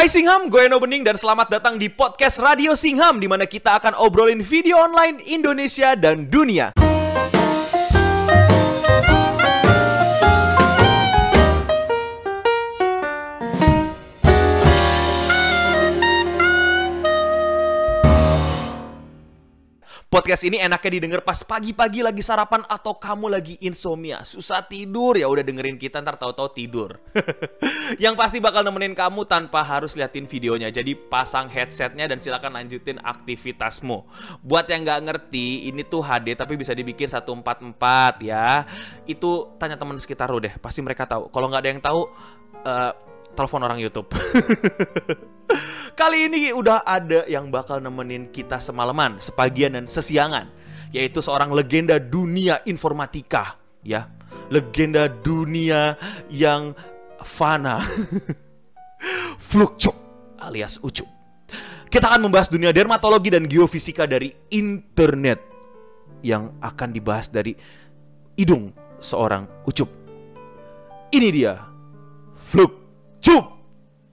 Hai Singham, gue Eno Bening dan selamat datang di podcast Radio Singham di mana kita akan obrolin video online Indonesia dan dunia. Podcast ini enaknya didengar pas pagi-pagi lagi sarapan atau kamu lagi insomnia, susah tidur ya udah dengerin kita ntar tahu-tahu tidur. Yang pasti bakal nemenin kamu tanpa harus liatin videonya. Jadi pasang headsetnya dan silakan lanjutin aktivitasmu. Buat yang nggak ngerti, ini tuh HD tapi bisa dibikin 144 ya. Itu tanya teman sekitar lo deh, pasti mereka tahu. Kalau nggak ada yang tahu, uh, telepon orang YouTube. Kali ini udah ada yang bakal nemenin kita semalaman, sepagian dan sesiangan, yaitu seorang legenda dunia informatika, ya. Legenda dunia yang fana. Flukcuk alias Ucup. Kita akan membahas dunia dermatologi dan geofisika dari internet yang akan dibahas dari hidung seorang Ucup. Ini dia, Flukcup.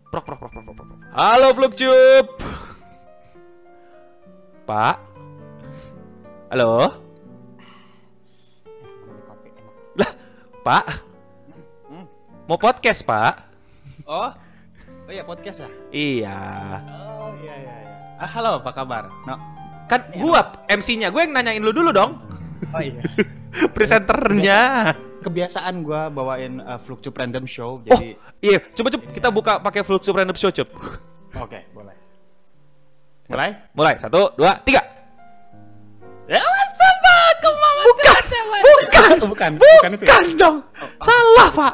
Prok, prok, prok, prok, prok, prok. Halo Flukcup. Pak. Halo. Lah, Pak. Mau podcast, Pak? Oh, oh iya podcast ya? Iya. Oh iya iya. iya. Ah, halo, apa kabar? No. Kan gua MC-nya, gue yang nanyain lu dulu dong. Oh iya. Presenternya. Kebiasaan gua bawain uh, Flukcup Random Oh, Show, jadi iya, coba coba kita buka pakai Flukcup Random Show, Cup. oke, boleh. Mulai? Mulai, satu, dua, tiga. Ya, sama kemauan Bukan, bukan, bukan, bukan itu. ya? Bukan dong, salah Pak.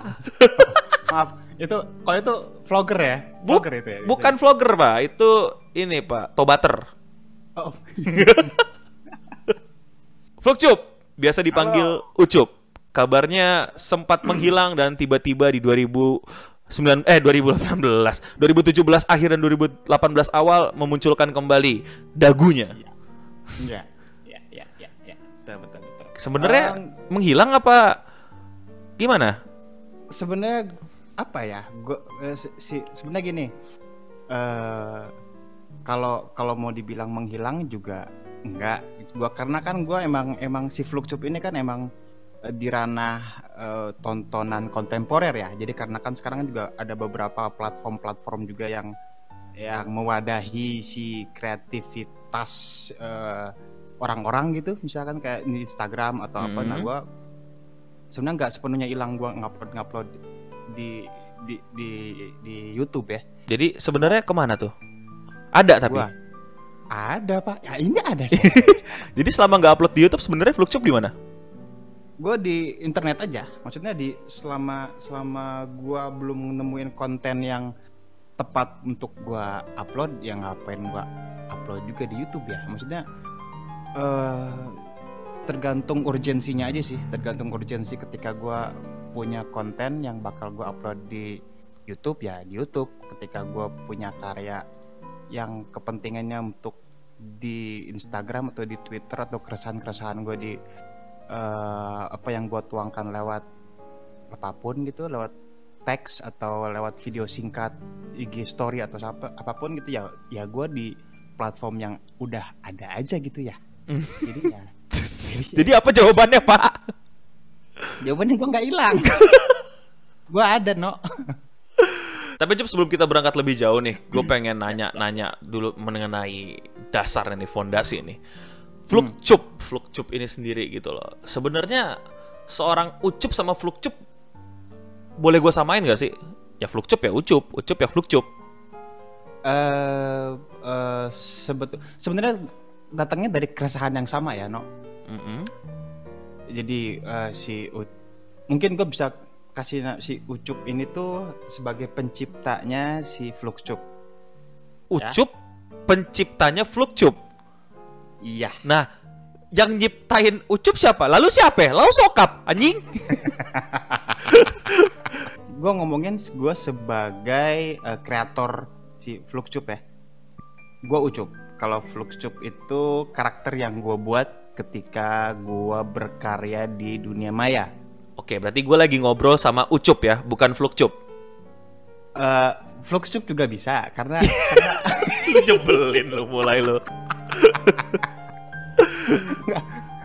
Maaf, itu kalau itu vlogger ya? Bu- Vlogger itu ya? itu Bukan vlogger Pak, itu ini Pak, tobater. ya? Oh, Flukcup, biasa dipanggil Ucup. Kabarnya sempat menghilang dan tiba-tiba di 2009 eh 2018, 2017 akhir dan 2018 awal memunculkan kembali dagunya. iya. Iya, iya, iya, iya. Betul, betul, betul. Sebenarnya Um, menghilang apa gimana? sebenarnya apa ya gua eh, si, sebenarnya gini eh kalau kalau mau dibilang menghilang juga enggak gua karena kan gua emang emang si Flukcup ini kan emang di ranah eh, tontonan kontemporer ya jadi karena kan sekarang juga ada beberapa platform-platform juga yang yang mewadahi si kreativitas eh, orang-orang gitu misalkan kayak di Instagram atau apa nah Hmm. gua sebenarnya nggak sepenuhnya hilang gua ngupload ngupload di di di di YouTube ya Jadi sebenarnya ke mana tuh? Ada tapi. gua ada pak ya ini ada sih Jadi selama nggak upload di YouTube sebenarnya Flukcup di mana? Gue di internet aja. Maksudnya di selama selama gua belum nemuin konten yang tepat untuk gua upload ya ngapain gua upload juga di YouTube ya. Maksudnya eh tergantung urgensinya aja sih. Tergantung urgensi ketika gua punya konten yang bakal gua upload di YouTube ya di YouTube. Ketika gua punya karya yang kepentingannya untuk di Instagram atau di Twitter atau keresahan-keresahan gue di eh, apa yang gue tuangkan lewat apa pun gitu lewat teks atau lewat video singkat IG story atau apa apa pun gitu ya ya gue di platform yang udah ada aja gitu ya Hmm. jadi ya Jadi apa jawabannya Pak? jawabannya gue nggak hilang gue ada no Tapi Cup sebelum kita berangkat lebih jauh nih, gue pengen nanya-nanya dulu mengenai dasar nih fondasi nih. Flukcup, Flukcup ini sendiri gitu loh. Sebenarnya seorang Ucup sama Flukcup boleh gue samain gak sih? Ya Flukcup ya Ucup, Ucup ya Flukcup. eh eh, sebetul sebenarnya datangnya dari keresahan yang sama ya no Mm-mm. jadi eh, si U- mungkin gue bisa kasih si Ucup ini tuh sebagai penciptanya si Fluxcup. Ucup penciptanya Flukcup. Iya. Nah, yang nyiptain Ucup siapa? Lalu siapa? Lalu sokap, anjing. Gue ngomongin gue sebagai eh, kreator si Fluxcup ya. Gue Ucup. Kalau Fluxcup itu karakter yang gue buat ketika gue berkarya di dunia maya. Oke, berarti gue lagi ngobrol sama Ucup ya, bukan Flukcup. Eh, Fluxtube juga bisa karena, karena lu nyebelin lu mulai lu.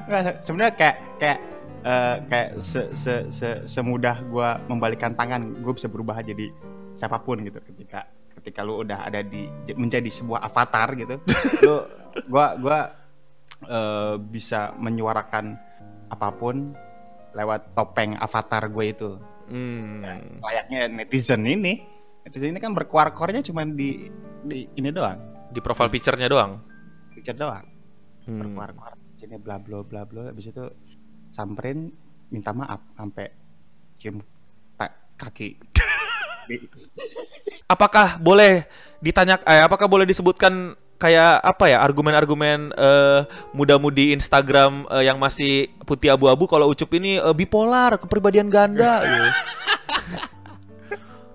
Nggak, sebenarnya kayak kayak eh, kayak se, se, se, semudah gue membalikan tangan gue bisa berubah jadi siapa pun gitu. Ketika ketika lu udah ada di menjadi sebuah avatar gitu lu gua gua eh, bisa menyuarakan apa pun lewat topeng avatar gue itu. Hmm. layaknya netizen ini. Netizen ini kan berkuar-kuarnya cuma di di ini doang. Di profile picture-nya doang. picture doang Hmm. berkuar-kuar sini bla bla bla bla habis itu samperin minta maaf sampai cium kaki Apakah boleh ditanya eh, apakah boleh disebutkan kayak apa ya argumen-argumen eh, muda-mudi Instagram eh, yang masih putih abu-abu kalau Ucup ini eh, bipolar, kepribadian ganda gitu.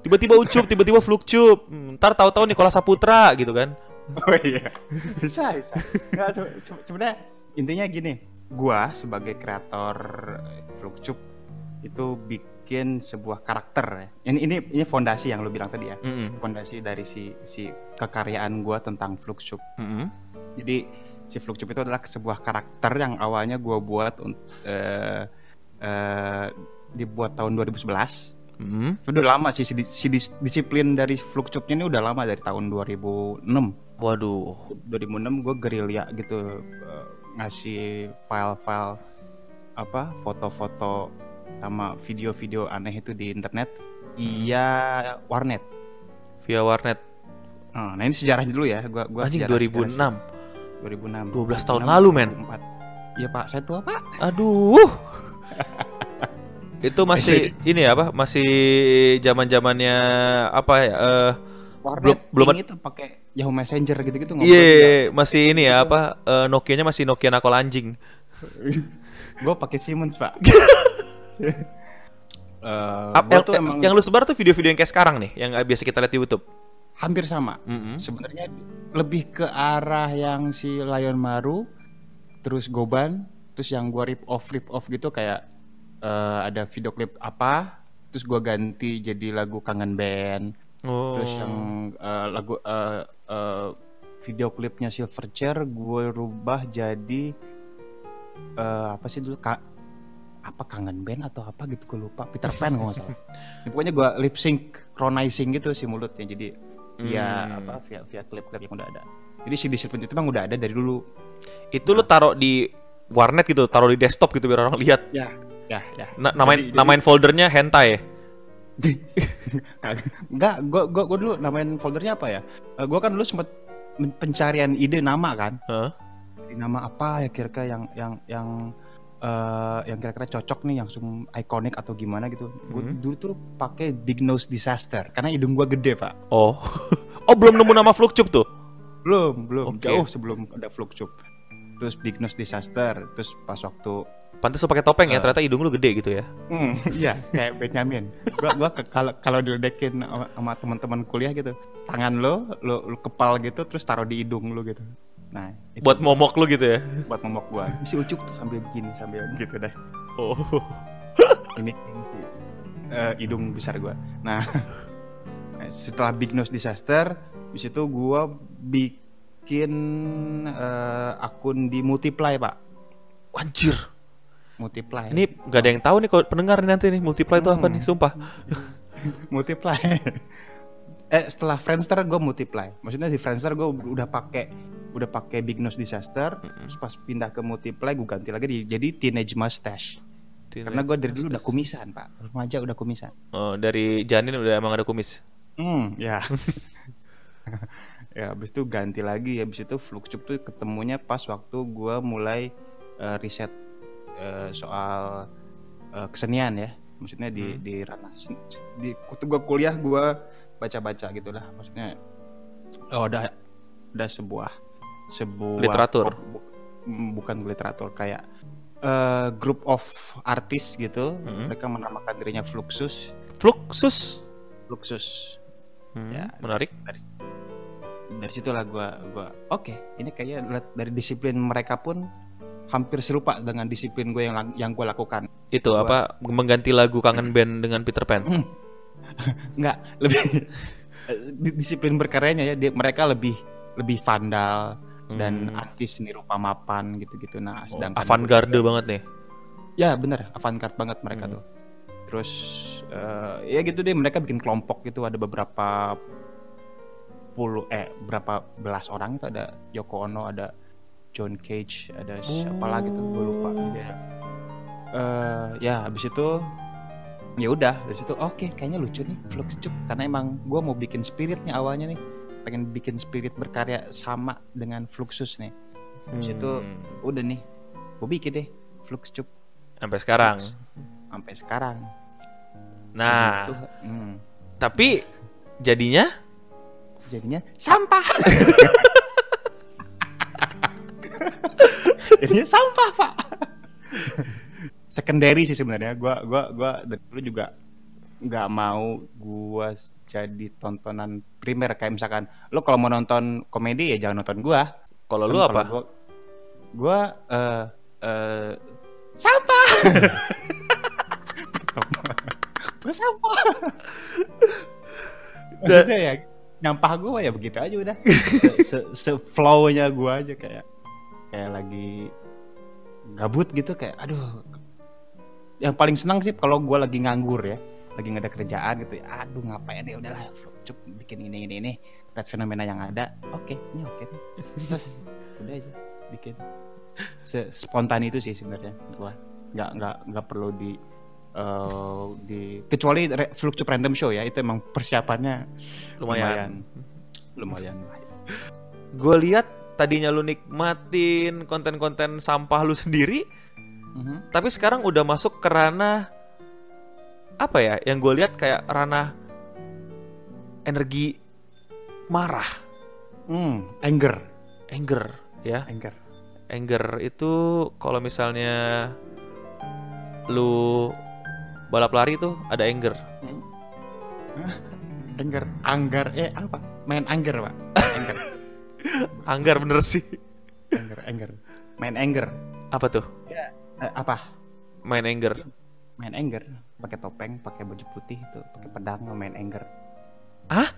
Tiba-tiba Ucup, tiba-tiba Flukcup. Hmm, ntar tahu-tahu Nikola Saputra gitu kan. Oh iya, bisa bisa. Nggak, se- se- sebenarnya intinya gini, gua sebagai kreator Flukcup itu bikin sebuah karakter ya. Ini ini ini fondasi yang lu bilang tadi ya. Mm-mm. Fondasi dari si si kekaryaan gua tentang Flukcup. Mm-mm. Jadi si Flukcup itu adalah sebuah karakter yang awalnya gua buat eh eh, dibuat tahun 2011 Mm-mm. udah lama sih si, si dis- disiplin dari Flukcupnya ini udah lama dari tahun 2006 Waduh. 2006 gue gerilya gitu eh, ngasih file-file apa foto-foto sama video-video aneh itu di internet iya warnet Via warnet. nah nah, ini sejarahnya dulu ya gua gua Anjing sejarah- 2006. sejarah- 2006 12 tahun lalu, men. 2004. iya pak saya tua pak Aduh. Itu masih ini ya apa? Masih zaman-zamannya apa ya? eh belum ping itu pakai Yahoo Messenger gitu-gitu Iya, masih ini ya apa? eh, Nokia-nya masih Nokia nakal anjing. gue pakai Siemens pak Eh, Ap- yang, emang yang lu sebar tuh video-video yang kayak sekarang nih, yang biasa kita lihat di YouTube. hampir sama Mm-mm. sebenarnya lebih ke arah yang si Lion Maru terus Goban terus yang gua rip off rip off gitu kayak eh, ada video klip apa terus gua ganti jadi lagu kangen band Oh. terus yang eh, lagu eh, eh, video klipnya Silverchair gue rubah jadi eh, apa sih dulu kak apa kangen band atau apa gitu gue lupa Peter Pan kalau nggak salah Ya, pokoknya gue lip sync chronizing gitu si mulutnya jadi via Hmm. apa via via klip-klip yang udah ada jadi si disiplin itu emang udah ada dari dulu Itu lu taruh di warnet gitu, taruh di desktop gitu biar orang lihat. ya ya ya Na- namain Jadi- namain foldernya hentai. Enggak, gua, gua, gua dulu namain foldernya apa ya? Eh, gua kan dulu sempat men- pencarian ide nama kan. Hah? Nama apa ya kira-kira yang yang yang eh, yang kira-kira cocok nih yang langsung ikonik atau gimana gitu. Gua Hmm. dulu tuh pakai Big Nose Disaster karena hidung gua gede, Pak. Oh. oh, belum nemu nama Flukcup tuh. Belum, belum. Oke. Jauh sebelum ada Fluxup. Terus Big Nose Disaster, terus pas waktu Pantes lu pakai topeng ya, Eh. ternyata hidung lu gede gitu ya. Hmm, iya kayak Benjamin. Gua gua ke- kalau kalau diledekin sama, teman-teman kuliah gitu, tangan lo, lo lo kepal gitu terus taruh di hidung lo gitu. Nah, itu Buat momok lu gitu ya. buat momok gua. Si Ucup tuh sambil begini sambil gitu dah. Oh. Ini eh, hidung besar gua. Nah, setelah Big Nose Disaster, di situ gua bikin eh, akun di Multiply, Pak. Anjir. Multiply. Ini nggak ada yang tahu nih kalau pendengar nih nanti nih multiply itu apa Hmm. nih, sumpah. multiply. Eh setelah Friendster gue multiply. Maksudnya di Friendster gue udah pakai udah pakai Big Nose Disaster terus pas pindah ke multiply gue ganti lagi di- jadi Teenage Mustache. Karena gue dari dulu udah kumisan pak. Remaja udah kumisan. Oh, dari janin udah emang ada kumis. hmm ya. Ya habis itu ganti lagi. Habis itu Fluxcup tuh ketemunya pas waktu gue mulai eh, riset eh, soal eh, kesenian ya maksudnya di Hmm. di ranah di waktu gue kuliah gue baca-baca gitulah maksudnya oh ada ada sebuah sebuah Literatur. bu- mm, bukan literatur kayak eh, group of artis gitu Mhm. mereka menamakan dirinya Fluxus Fluxus. Fluxus Hmm, Ya, menarik. dari dari situlah gua gua oke ini kayaknya dari disiplin mereka pun hampir serupa dengan disiplin gue yang yang gue lakukan Itu Gua- apa mengganti lagu Kangen Band dengan Peter Pan. nggak lebih eh, di- disiplin berkaryanya ya dia, mereka lebih lebih vandal dan Hmm. anti seni rupa mapan gitu-gitu. Nah, Oh, sedangkan avant-garde banget nih. Ya bener, avant-garde banget mereka Hmm. tuh. Terus eh, ya gitu deh mereka bikin kelompok gitu ada beberapa puluh eh berapa belas orang itu ada Yoko Ono, ada John Cage, ada siapa lagi tuh gue lupa. Ya. Eh, ya habis itu ya udah dari situ oke kayaknya lucu nih Flux Cuk karena emang gue mau bikin spiritnya awalnya nih pengen bikin spirit berkarya sama dengan Fluxus nih Habis itu Hmm. udah nih gue bikin deh Flux Cuk sampai sekarang. sampai sekarang Nah, Begitu. Hmm. tapi jadinya jadinya sampah jadinya sampah pak. Secondary sih sebenarnya. Gua gua gua dari dulu juga nggak mau gua jadi tontonan primer. Kayak misalkan lo kalau mau nonton komedi ya jangan nonton gua. Kalau Kan lu apa? gua gua eh eh, sampah. Gua sampah. Maksudnya ya nyampah gue ya begitu aja udah. Se, se, se flow-nya gue aja kayak kayak lagi gabut gitu kayak aduh. Yang paling senang sih kalau gue lagi nganggur ya lagi nggak ada kerjaan gitu ya aduh ngapain ya udahlah cup bikin ini ini ini. Lihat fenomena yang ada oke ini oke nih. Terus udah aja bikin. Se- spontan itu sih sebenarnya gue nggak nggak nggak perlu di eh, di kecuali re, Random Show ya itu emang persiapannya Lumayan. lumayan. Lah Gue lihat tadinya lu nikmatin konten-konten sampah lu sendiri, Mhm. tapi sekarang udah masuk ke ranah apa ya? Yang gue lihat kayak ranah energi marah, Hmm, anger anger, ya. anger Anger itu kalau misalnya lu balap lari tuh ada anger. Hah? anger anggar eh apa main anger pak anger Anggar bener sih. anger anger main anger Apa tuh? Eh, apa Main anger. main anger pakai topeng pakai baju putih itu pakai pedang main anger Hah?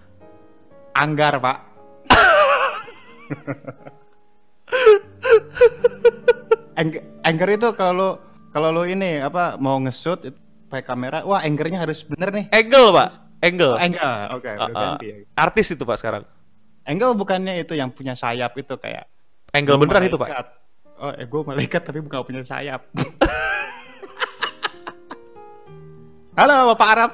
anggar pak anger, anger itu kalau kalau lo ini apa mau nge-shoot pakai kamera wah angernya harus bener nih Angle, Pak. Angle. Oh, angle oke Ah, ah. ganti ya. Artis itu, Pak, sekarang. Angle bukannya itu yang punya sayap itu kayak Angle beneran itu, Pak. Oh, eh, gue malaikat tapi bukan punya sayap. Halo, Bapak Arab.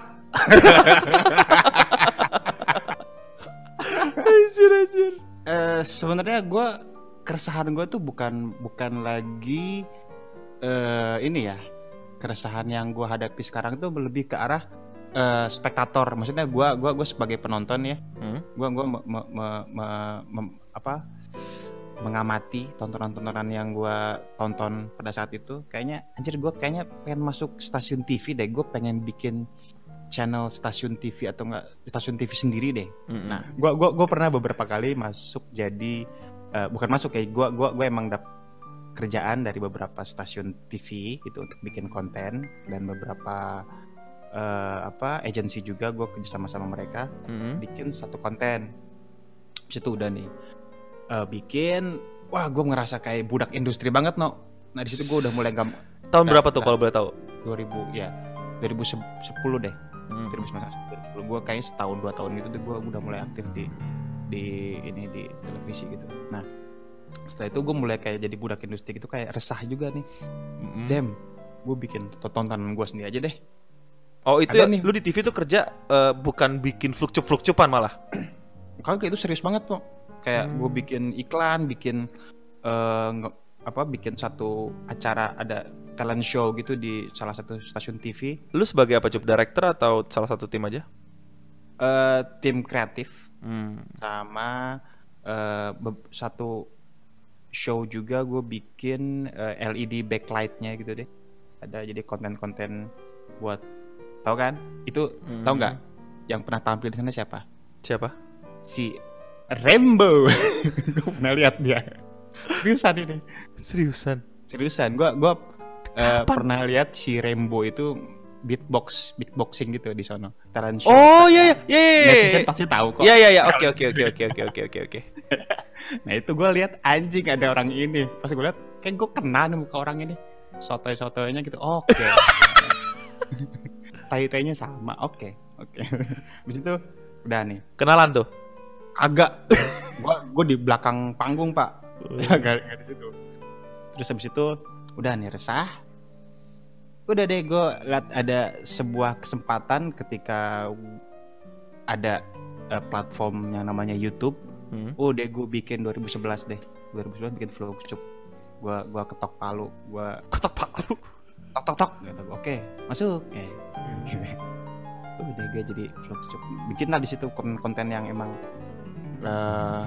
Anjir, anjir. Eh, sebenarnya gue keresahan gue tuh bukan bukan lagi eh ini ya keresahan yang gue hadapi sekarang tuh lebih ke arah eh, spektator. Maksudnya gue gua gue sebagai penonton ya, Hmm? gue gua me- me- me- me- mem- apa mengamati tontonan-tontonan yang gue tonton pada saat itu kayaknya anjir gue kayaknya pengen masuk stasiun TV deh gue pengen bikin channel stasiun TV atau enggak stasiun TV sendiri deh Mm-mm. nah gue gua gua pernah beberapa kali masuk jadi eh, bukan masuk kayak gue gua gua emang dap kerjaan dari beberapa stasiun TV itu untuk bikin konten dan beberapa eh, apa agensi juga gue kerja sama sama mereka Mm-mm. bikin satu konten Habis itu udah nih eh, bikin wah gue ngerasa kayak budak industri banget no nah di situ gue udah mulai gam Tahun Nggak, berapa tuh nggak. kalau boleh tahu? 2000 ya 2010 deh Hmm. 2019 gue kayaknya setahun dua tahun gitu gue udah mulai aktif di di ini di televisi gitu nah setelah itu gue mulai kayak jadi budak industri gitu kayak resah juga nih Mm-mm. dem gue bikin tontonan gue sendiri aja deh Oh itu Ada ya, nih. lu di TV tuh kerja eh, bukan bikin flukcup-flukcupan malah. kagak itu serius banget kok kayak Hmm. gue bikin iklan bikin nge- apa bikin satu acara ada talent show gitu di salah satu stasiun TV Lu sebagai apa cup director atau salah satu tim aja? eh tim kreatif Hmm. sama be- satu show juga gue bikin eh, LED backlightnya gitu deh ada jadi konten-konten buat tau kan? Itu tau nggak? Yang pernah tampil di sana siapa? Siapa? si Rambo. Gue pernah lihat dia. Seriusan ini. Seriusan? seriusan. Gue gua eh, pernah lihat si Rambo itu beatbox beatboxing gitu di sono. Show. Oh iya iya iya iya, iya. netizen pasti tahu kok. Iya iya iya. Oke oke oke oke oke oke oke oke. nah itu gue lihat anjing ada orang ini. Pas gue lihat kayak gue kenal nih muka orang ini. Sotoy sotoynya gitu. Oke. tai tainya sama oke oke. Habis itu udah nih. Kenalan tuh. agak gua gua di belakang panggung pak. Agak di situ terus habis itu udah nih resah. Udah deh gue lihat ada sebuah kesempatan ketika ada eh, platform yang namanya YouTube. Hmm. udah gue bikin 2011 deh. 2011 bikin vlog cup gua gua ketok palu gua Kotak palu. Tok tok tok gitu oke masuk eh gini. udah gue jadi vlog cup bikin lah di situ konten yang emang eh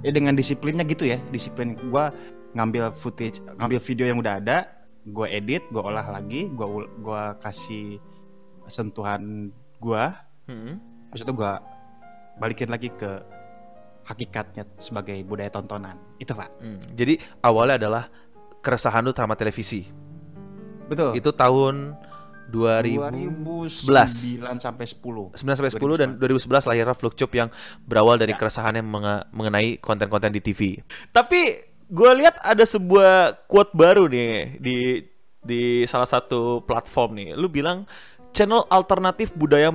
ya dengan disiplinnya gitu ya disiplin gua ngambil footage ngambil video yang udah ada gua edit gua olah lagi gua ul- gua kasih sentuhan gua Hmm. terus itu gua balikin lagi ke hakikatnya sebagai budaya tontonan itu pak Hmm. Jadi awalnya adalah keresahan lu sama televisi. Betul Itu tahun 2000 2009 sampai 10 9 sampai 10 dan 2011 lahirnya Vlogcop yang berawal dari Ya. keresahannya mengenai konten-konten di TV. Tapi gue lihat ada sebuah quote baru nih di di salah satu platform nih. Lu bilang channel alternatif budaya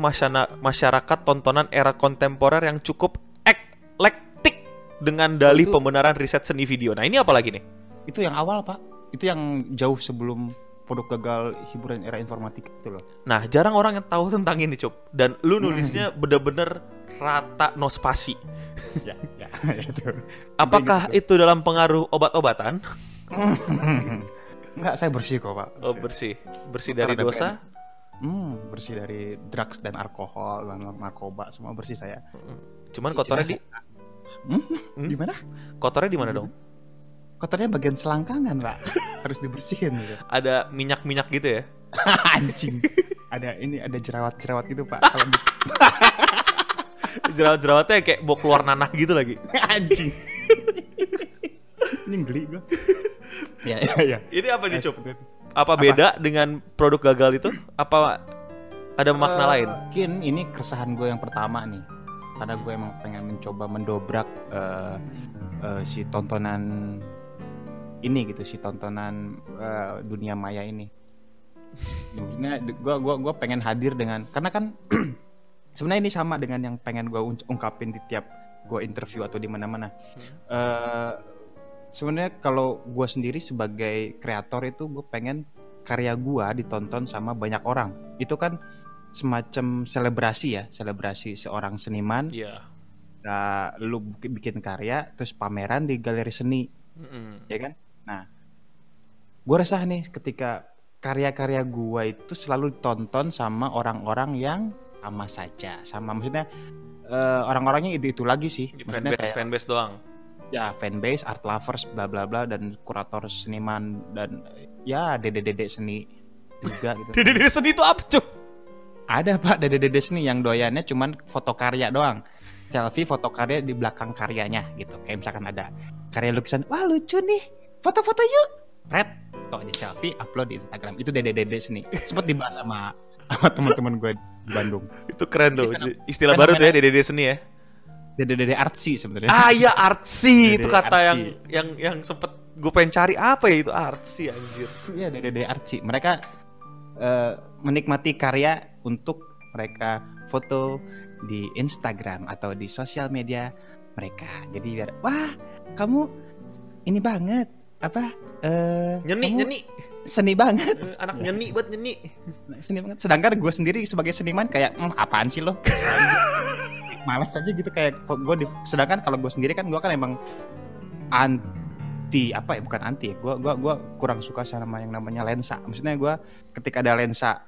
masyarakat tontonan era kontemporer yang cukup eklektik dengan dalih Itu- pembenaran riset seni video. Nah, ini apa lagi nih? itu yang awal pak itu yang jauh sebelum produk gagal hiburan era informatika itu loh Nah, jarang orang yang tahu tentang ini, Cop. Dan lu Hmm. nulisnya bener-bener rata no spasi. ya ya itu Apakah itu dalam pengaruh obat-obatan? Enggak, saya bersih kok pak Oh, bersih. Bersih Bukan dari dosa. hmm, bersih dari drugs dan alkohol dan narkoba semua bersih saya Cuman kotornya di Hmm? Hmm? gimana kotornya di mana dong? Kotornya bagian selangkangan pak harus dibersihin gitu Ada minyak-minyak gitu ya? anjing ada ini ada jerawat-jerawat gitu pak kalau di- Jerawat-jerawatnya kayak mau keluar nanah gitu lagi. anjing ini geli gua ya ya ya Ini apa nih? Eh, Apa beda dengan produk gagal itu? Apa ada makna Eh, lain? Mungkin ini keresahan gue yang pertama nih, karena gue emang pengen mencoba mendobrak eh, eh, si tontonan ini gitu, si tontonan eh, dunia maya ini. Maksudnya gue gua gua pengen hadir dengan, karena kan sebenarnya ini sama dengan yang pengen gue ungkapin di tiap gue interview atau di mana-mana. Eh, sebenarnya kalau gue sendiri sebagai kreator itu gue pengen karya gue ditonton sama banyak orang. Itu kan semacam selebrasi ya, selebrasi seorang seniman. Iya. Nah, lu bikin karya terus pameran di galeri seni, ya kan? Nah, gue resah nih ketika karya-karya gua itu selalu ditonton sama orang-orang yang sama saja, sama maksudnya eh, orang-orangnya itu itu lagi sih, maksudnya Fanbase, kayak fanbase doang. ya fanbase, art lovers, bla bla bla dan kurator seniman dan ya dede-dede seni juga gitu. Dede seni itu apa, Cop? Ada pak dede-dede seni yang doyannya cuman foto karya doang. Selfie foto karya di belakang karyanya gitu. Kayak misalkan ada karya lukisan, wah lucu nih, foto-foto yuk. Red, tuh aja selfie, upload di Instagram. Itu dede-dede seni. Sempet dibahas sama sama teman-teman gue di Bandung. Itu keren tuh. Istilah baru tuh ya dede seni ya. Dede-dede artsy sebenarnya. Ah iya artsy itu Dede kata yang artsy. yang yang sempet gue pengen cari apa ya itu artsy anjir. Iya dede-dede artsy. Mereka eh, menikmati karya untuk mereka foto di Instagram atau di sosial media mereka. Jadi biar wah kamu ini banget apa eh Nyeni kamu nyeni seni banget Eh, anak nyeni buat nyeni. seni banget. Sedangkan gue sendiri sebagai seniman kayak "Hmm, apaan sih lo? Malas aja gitu kayak gue di, sedangkan kalau gue sendiri kan gue kan emang anti apa ya bukan anti ya gue gua gua kurang suka sama yang namanya lensa maksudnya gue ketika ada lensa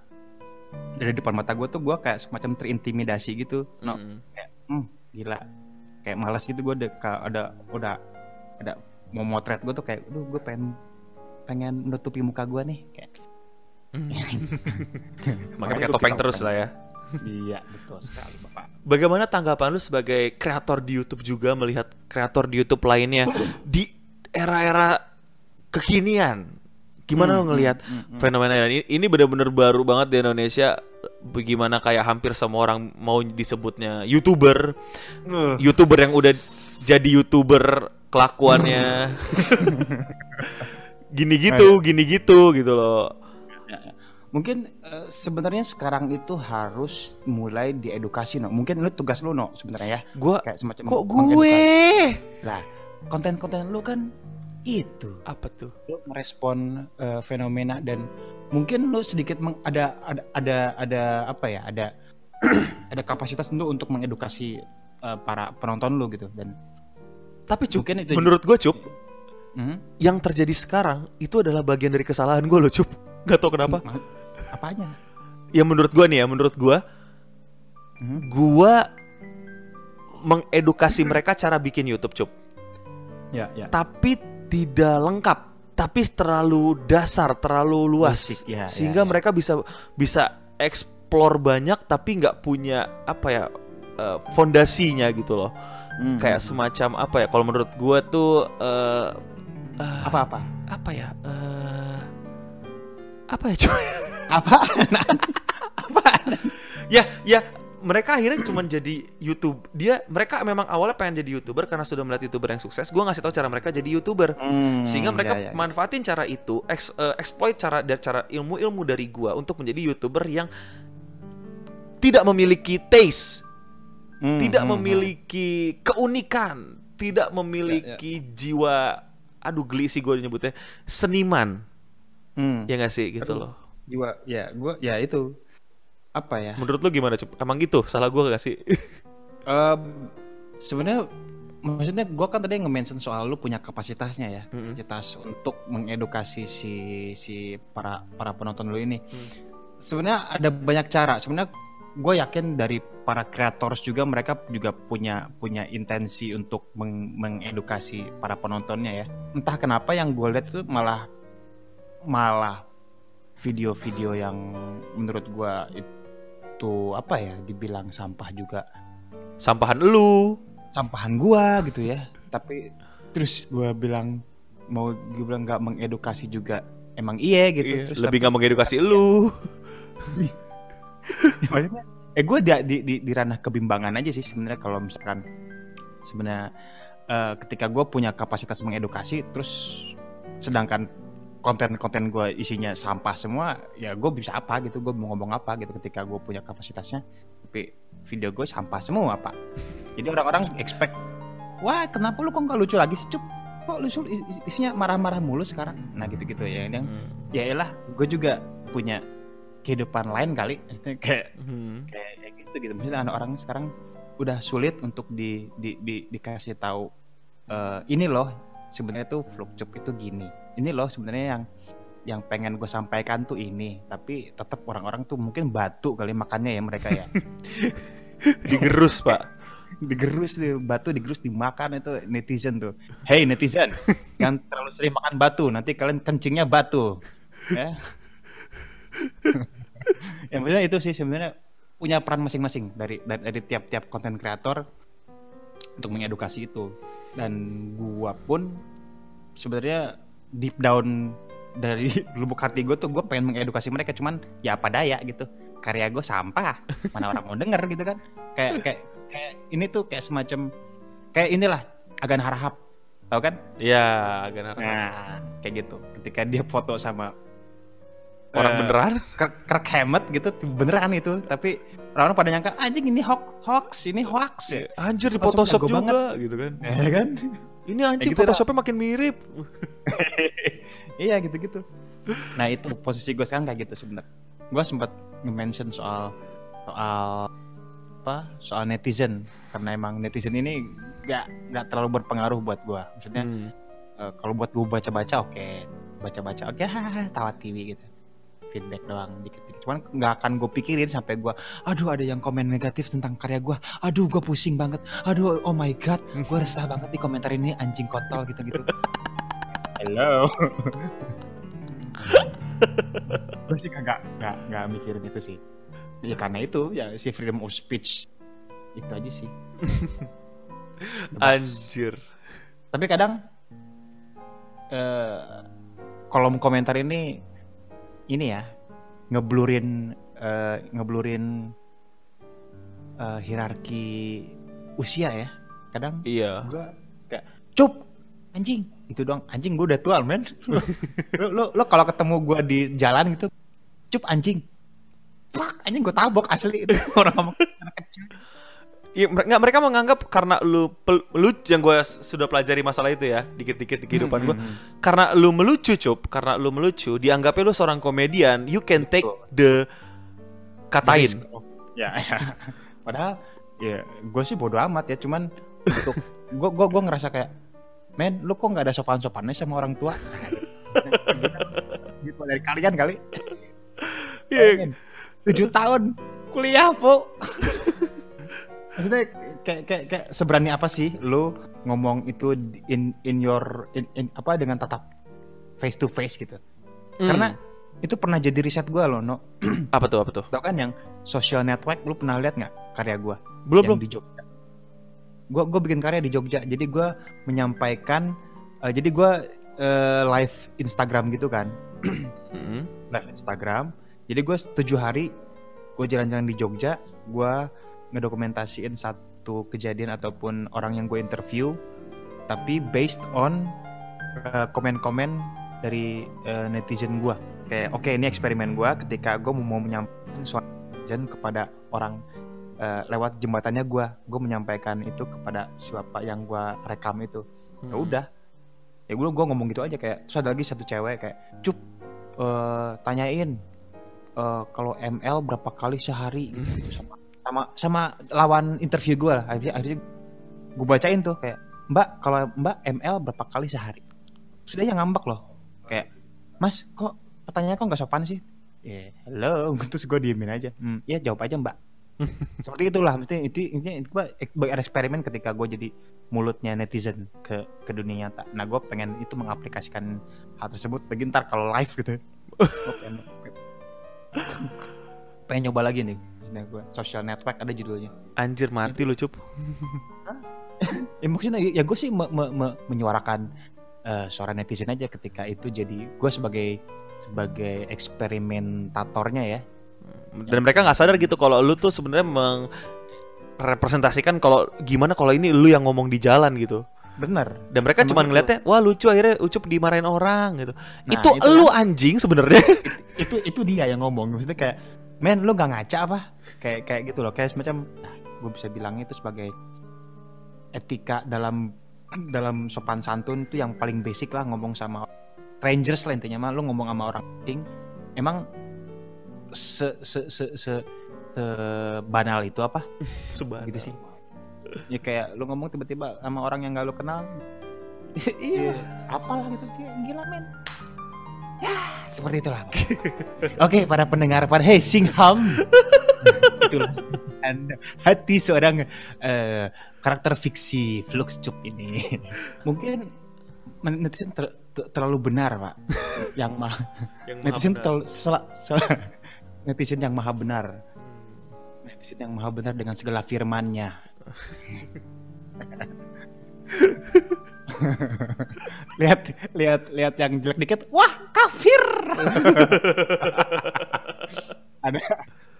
dari depan mata gue tuh gue kayak semacam terintimidasi gitu no Mm. hmm, gila kayak malas gitu gue ada ada udah ada mau motret gue tuh kayak aduh gue pengen pengen menutupi muka gue nih kayak Makanya pakai topeng terus lah ya. Iya betul sekali bapak. Bagaimana tanggapan lu sebagai kreator di YouTube juga melihat kreator di YouTube lainnya di era-era kekinian? Gimana Hmm, lo ngelihat hmm, hmm, hmm. fenomena ini? Ini benar-benar baru banget di Indonesia. Bagaimana kayak hampir semua orang mau disebutnya youtuber, Uh, youtuber yang udah jadi youtuber kelakuannya gini gitu, gini gitu gitu loh. mungkin eh, sebenarnya sekarang itu harus mulai diedukasi no. Mungkin lu tugas lu no sebenarnya ya. Gua Kayak semacam kok gue? Lah, konten-konten lu kan itu. Apa tuh? Lu merespon eh, fenomena dan mungkin lu sedikit meng- ada ada ada ada apa ya? Ada ada kapasitas untuk untuk mengedukasi eh, para penonton lu gitu dan Tapi cup, Mungkin itu- menurut gue cup, Mhm. yang terjadi sekarang itu adalah bagian dari kesalahan gue loh cup. Gak tau kenapa. Ma- apanya? Ya menurut gue nih ya, menurut gue, Mhm. gua mengedukasi mereka cara bikin YouTube cup. Ya, ya. Tapi tidak lengkap, tapi terlalu dasar, terlalu luas, Basic, ya, sehingga ya, ya. mereka bisa bisa explore banyak tapi nggak punya apa ya eh, fondasinya gitu loh. Mhm. Kayak semacam apa ya? Kalau menurut gua tuh eh, eh, apa-apa? apa ya? Eh, apa ya cuy? Apa? ya ya mereka akhirnya cuma jadi YouTube dia mereka memang awalnya pengen jadi youtuber karena sudah melihat youtuber yang sukses gue ngasih tahu cara mereka jadi youtuber Hmm, sehingga mereka ya, ya, ya. manfaatin cara itu ex- eh, exploit cara dari cara ilmu-ilmu dari gua untuk menjadi youtuber yang tidak memiliki taste Hmm, tidak hmm, memiliki keunikan tidak memiliki jiwa aduh geli sih gue nyebutnya seniman. Hmm. ya nggak sih gitu loh. jiwa ya gua ya itu apa ya? Menurut lu gimana emang gitu? Salah gue gak sih? Em, sebenarnya maksudnya gua kan tadi nge-mention soal lu punya kapasitasnya ya Mm-mm. kapasitas untuk mengedukasi si si para para penonton lu ini. Hmm. sebenarnya ada banyak cara. Sebenarnya gue yakin dari para creators juga mereka juga punya punya intensi untuk meng- mengedukasi para penontonnya ya. Entah kenapa yang gue lihat itu malah malah video-video yang menurut gue itu apa ya dibilang sampah juga. Sampahan lu. Sampahan gua gitu ya. Tapi terus gua bilang mau gue bilang nggak mengedukasi juga emang iya gitu. Iya, terus lebih nggak mengedukasi lu. Maksudnya eh gue di, di, di, di ranah kebimbangan aja sih sebenarnya kalau misalkan sebenarnya eh, ketika gue punya kapasitas mengedukasi terus sedangkan konten-konten gue isinya sampah semua ya gue bisa apa gitu gue mau ngomong apa gitu ketika gue punya kapasitasnya. Tapi video gue sampah semua pak. Jadi orang-orang expect wah kenapa lu kok nggak lucu lagi sih? Kok is- isinya marah-marah mulu sekarang. Nah gitu-gitu ya. Yang Hmm. ya elah gue juga punya kehidupan lain kali. Maksudnya kayak Hmm. kayak kayak gitu gitu. Maksudnya anak orang sekarang udah sulit untuk di, di, di- dikasih tahu eh, ini loh sebenarnya tuh flukcup itu gini. Ini loh sebenarnya yang yang pengen gue sampaikan tuh ini. Tapi tetap orang-orang tuh mungkin batu kali makannya ya mereka ya. Digerus pak. Digerus tuh batu digerus dimakan itu netizen tuh. Hey netizen. Jangan terlalu sering makan batu nanti kalian kencingnya batu. Ya ya maksudnya itu sih sebenarnya punya peran masing-masing dari dari, dari tiap-tiap konten kreator untuk mengedukasi itu. Dan gua pun sebenarnya deep down dari lubuk hati gue tuh gue pengen mengedukasi mereka cuman ya apa daya gitu. Karya gue sampah mana orang mau denger gitu kan. Kayak kayak kayak ini tuh kayak semacam kayak inilah agan harahap tau kan? Ya agak narap. nah kayak gitu. Ketika dia foto sama orang eh, beneran? Kirk, Kirk Hammett gitu beneran itu. Tapi orang-orang pada nyangka anjing ini hoax hoax ini hoax ya? Anjir di Photoshop juga gitu kan. Ya kan? Ini anjir gitu dah. Photoshopnya makin mirip. Iya gitu-gitu. Nah itu posisi gue sekarang kayak gitu sebenarnya. Gue sempat nge-mention soal soal apa soal netizen. Karena emang netizen ini gak nggak terlalu berpengaruh buat gue maksudnya Hmm. eh, kalau buat gue baca-baca oke. Baca-baca oke hahaha, tawa TV gitu feedback doang dikit-dikit. Cuman nggak akan gue pikirin sampai gue aduh ada yang komen negatif tentang karya gue aduh gue pusing banget. Aduh oh my god. Gue resah banget di komentar ini anjing kontol gitu-gitu. Hello. Gue sih kagak nggak nggak mikirin itu sih. Ya karena itu ya si freedom of speech. Itu aja sih. Anjir. Tapi kadang eh kolom komentar ini ini ya ngeblurin eh, ngeblurin eh, hierarki usia ya. Kadang Iya. gua kayak cup anjing itu doang anjing gue udah tua men lu lu, lu kalau ketemu gua di jalan gitu cup anjing fuck anjing gue tabok asli itu orang ngomong anak kecil Iya, nggak mereka menganggap karena lu pel- lu yang gue sudah pelajari masalah itu ya dikit-dikit di kehidupan Hmm, gue hmm, hmm. karena lu melucu cup karena lu melucu dianggapnya lu seorang komedian you can take Betul. the katain Risk. ya, ya. padahal ya gue sih bodo amat ya cuman untuk gue gue gue ngerasa kayak men lu kok nggak ada sopan sopannya sama orang tua gitu dari kalian kali Iya. Bayangin, tujuh tahun kuliah po maksudnya kayak kayak kayak seberani apa sih lu ngomong itu in in your in, in- apa dengan tatap face to face gitu? Hmm. karena itu pernah jadi riset gue loh no apa tuh apa tuh? Tau kan yang social network lu pernah lihat nggak karya gue belum yang belum. di Jogja. Gue gue bikin karya di Jogja. Jadi gue menyampaikan eh, jadi gue eh, live Instagram gitu kan. Hmm. live Instagram. Jadi gue tujuh hari gue jalan-jalan di Jogja, gue ngedokumentasiin satu kejadian ataupun orang yang gue interview, tapi based on uh, komen-komen dari uh, netizen gue. Kayak oke ini eksperimen gue ketika gue mau menyampaikan suatu netizen kepada orang uh, lewat jembatannya gue, gue menyampaikan itu kepada siapa yang gue rekam itu. Ya Hmm. udah, ya gue gue ngomong gitu aja kayak terus ada lagi satu cewek kayak cup eh, tanyain eh, kalau ML berapa kali sehari gitu, sama sama sama lawan interview gue lah. Akhirnya, akhirnya gue bacain tuh kayak mbak kalau mbak ML berapa kali sehari? Sudah yang ngambek loh. Kayak mas kok pertanyaan kok nggak sopan sih? Ya hello. Terus gue diemin aja. Hmm, ya jawab aja mbak. Seperti itulah. Mesti itu intinya ek- eksperimen ketika gue jadi mulutnya netizen ke ke dunia nyata. Nah gue pengen itu mengaplikasikan hal tersebut. Bagi ntar kalau live gitu. Pengen, pengen nyoba lagi nih maksudnya gue social network ada judulnya. Anjir mati lu cup. Ya maksudnya ya gue sih me- me- me- menyuarakan eh, suara netizen aja ketika itu jadi gue sebagai sebagai eksperimentatornya ya. Dan mereka nggak sadar gitu kalau lu tuh sebenarnya merepresentasikan kalau gimana kalau ini lu yang ngomong di jalan gitu. Bener. Dan mereka cuma ngeliatnya wah lucu akhirnya ucup dimarahin orang gitu. Nah, itu, itu lu anjing sebenarnya. Itu itu dia yang ngomong. Maksudnya kayak men lu gak ngaca apa? Kayak kayak gitu loh. Kayak semacam gue bisa bilang itu sebagai etika dalam dalam sopan santun itu yang paling basic lah ngomong sama strangers lah intinya mah. Lu ngomong sama orang asing emang se se se se, se- banal itu apa? Sebanyak. gitu sih. Ya kayak lu ngomong tiba-tiba sama orang yang gak lu kenal. Iya. Iya, apalah gitu. Gila men. Ya, seperti itulah. Oke, para pendengar para Hey Singham. itulah hati seorang eh, karakter fiksi Flux Cup ini. Mungkin netizen ter- ter- terlalu benar, Pak. yang mah yang netizen terlalu sel- netizen yang maha benar. Netizen yang maha benar dengan segala firmannya. lihat lihat lihat yang jelek dikit. Wah kafir. Ada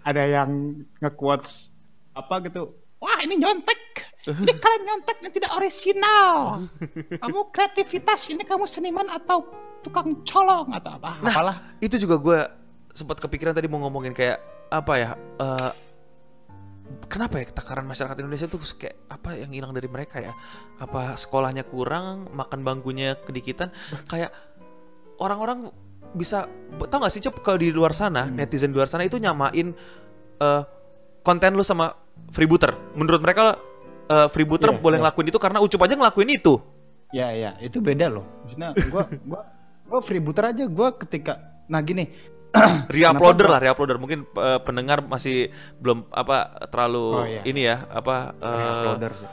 ada yang nge-quotes apa gitu. Wah ini nyontek. Ini kalian nyontek yang tidak orisinal. Kamu kreativitas ini kamu seniman atau tukang colong atau apa? Nah, apalah. itu juga gue sempat kepikiran tadi mau ngomongin kayak apa ya eh, kenapa ya takaran masyarakat Indonesia tuh kayak apa yang hilang dari mereka ya? Apa sekolahnya kurang makan bangkunya kedikitan kayak orang-orang bisa tau gak sih cep kalau di luar sana Hmm. netizen di luar sana itu nyamain eh, konten lu sama freebooter. Menurut mereka eh, freebooter Iya, boleh iya. ngelakuin itu karena ucup aja ngelakuin itu. Ya ya itu beda loh. Maksudnya gua gua gua freebooter aja. Gua ketika nah gini Reuploader lah, reuploader. Mungkin eh, pendengar masih belum apa terlalu Oh, iya. ini ya, apa eh, sih.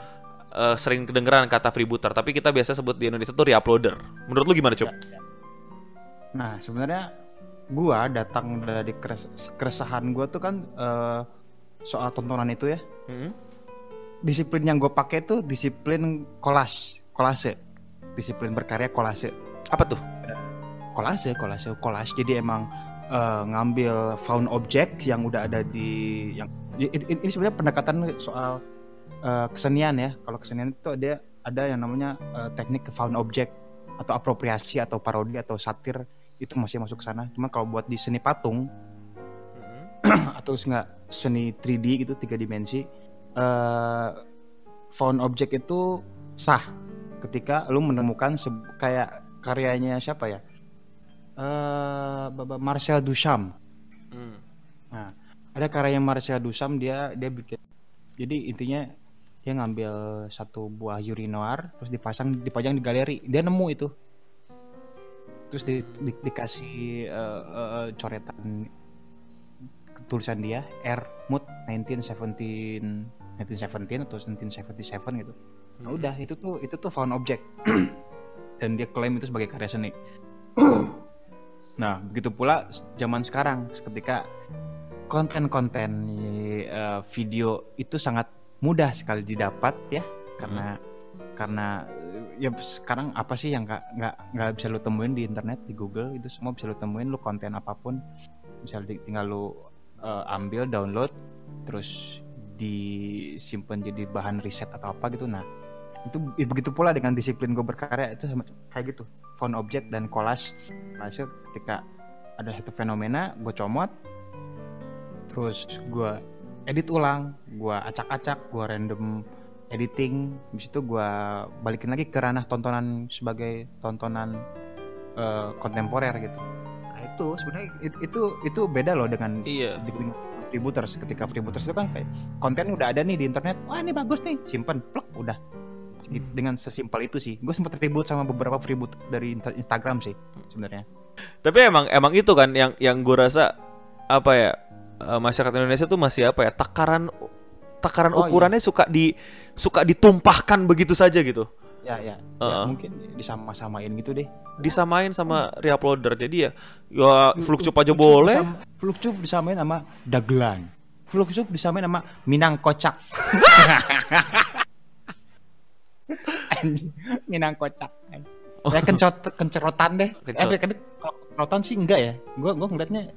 eh, sering kedengeran kata freebooter, tapi kita biasa sebut di Indonesia tuh reuploader. Menurut lu gimana, Cup? Nah, sebenarnya gua datang dari keres- keresahan gua tuh kan eh, soal tontonan itu ya. Hmm? Disiplin yang gue pakai tuh disiplin kolase, kolase. Disiplin berkarya kolase. Apa tuh? collage collage collage jadi emang eh, ngambil found object yang udah ada di yang ini, sebenarnya pendekatan soal eh, kesenian ya. Kalau kesenian itu ada ada yang namanya eh, teknik found object atau apropriasi atau parodi atau satir itu masih masuk ke sana. Cuma kalau buat di seni patung atau enggak seni 3D gitu tiga dimensi eh found object itu sah ketika lu menemukan se- kayak karyanya siapa ya eh Baba Marcel Duchamp Hmm. nah ada karyanya Marcel Duchamp dia dia bikin jadi intinya dia ngambil satu buah urinoir terus dipasang dipajang di galeri dia nemu itu terus di, di- dikasih eh, eh, coretan tulisan dia R Mood 1917 1917 atau 1977 gitu. Nah udah itu tuh itu tuh found object dan dia klaim itu sebagai karya seni. nah begitu pula zaman sekarang ketika konten-konten eh, video itu sangat mudah sekali didapat ya karena karena eh, ya sekarang apa sih yang nggak nggak nggak bisa lu temuin di internet di Google itu semua bisa lu temuin lu konten apa pun bisa di- tinggal lu eh, ambil download terus disimpan jadi bahan riset atau apa gitu. Nah itu i- begitu pula dengan disiplin gue berkarya itu sama kayak gitu. Found object dan collage. Hasil ketika ada satu fenomena gue comot. Terus gue edit ulang gue acak-acak gue random editing. Habis itu gue balikin lagi ke ranah tontonan sebagai tontonan eh, kontemporer gitu. Nah itu sebenarnya it- itu itu beda loh dengan Iya. dengan freebooters. Ketika freebooters itu kan kayak konten udah ada nih di internet. Wah ini bagus nih. Simpen plek udah Segitu- dengan sesimpel itu sih gue sempat ribut sama beberapa freeboot dari Insta- Instagram sih sebenarnya Tapi emang emang itu kan yang yang gue rasa apa ya eh, masyarakat Indonesia tuh masih apa ya takaran takaran Oh, iya. ukurannya suka di suka ditumpahkan begitu saja gitu. ya ya, ya Heeh. mungkin disama-samain gitu deh Disamain sama reuploader. Jadi ya ya Fluxcup aja boleh. Flukcup disamain sama dagelan Flukcup disamain sama Minang kocak Anjing, Minang kocak ya kencot kencerotan deh. Kencot. eh kan kencerotan sih enggak ya. Gua gua ngeliatnya